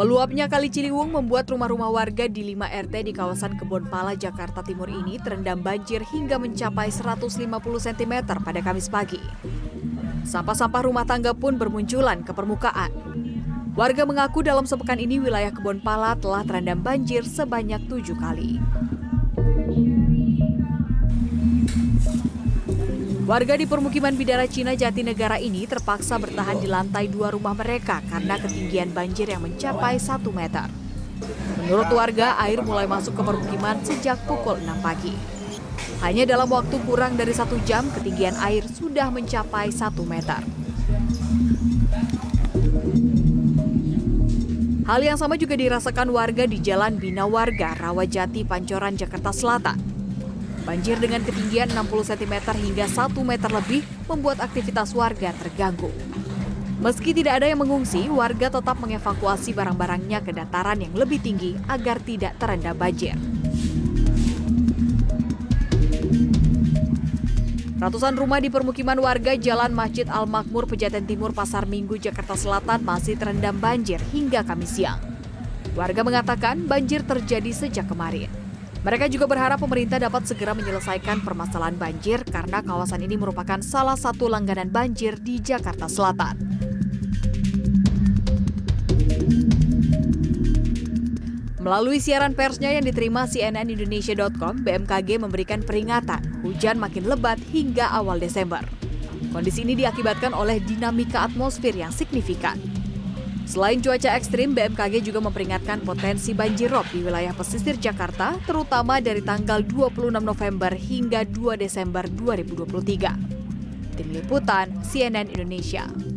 Meluapnya Kali Ciliwung membuat rumah-rumah warga di 5 RT di kawasan Kebon Pala, Jakarta Timur ini terendam banjir hingga mencapai 150 cm pada Kamis pagi. Sampah-sampah rumah tangga pun bermunculan ke permukaan. Warga mengaku dalam sepekan ini wilayah Kebon Pala telah terendam banjir sebanyak tujuh kali. Warga di permukiman Bidara Cina Jatinegara ini terpaksa bertahan di lantai dua rumah mereka karena ketinggian banjir yang mencapai satu meter. Menurut warga, air mulai masuk ke permukiman sejak pukul 6 pagi. Hanya dalam waktu kurang dari satu jam, ketinggian air sudah mencapai satu meter. Hal yang sama juga dirasakan warga di Jalan Bina Warga, Rawajati, Pancoran, Jakarta Selatan. Banjir dengan ketinggian 60 cm hingga 1 meter lebih membuat aktivitas warga terganggu. Meski tidak ada yang mengungsi, warga tetap mengevakuasi barang-barangnya ke dataran yang lebih tinggi agar tidak terendam banjir. Ratusan rumah di permukiman warga Jalan Masjid Al Makmur Pejaten Timur Pasar Minggu Jakarta Selatan masih terendam banjir hingga Kamis siang. Warga mengatakan banjir terjadi sejak kemarin. Mereka juga berharap pemerintah dapat segera menyelesaikan permasalahan banjir karena kawasan ini merupakan salah satu langganan banjir di Jakarta Selatan. Melalui siaran persnya yang diterima CNN Indonesia.com, BMKG memberikan peringatan hujan makin lebat hingga awal Desember. Kondisi ini diakibatkan oleh dinamika atmosfer yang signifikan. Selain cuaca ekstrim, BMKG juga memperingatkan potensi banjir rob di wilayah pesisir Jakarta, terutama dari tanggal 26 November hingga 2 Desember 2023. Tim Liputan CNN Indonesia.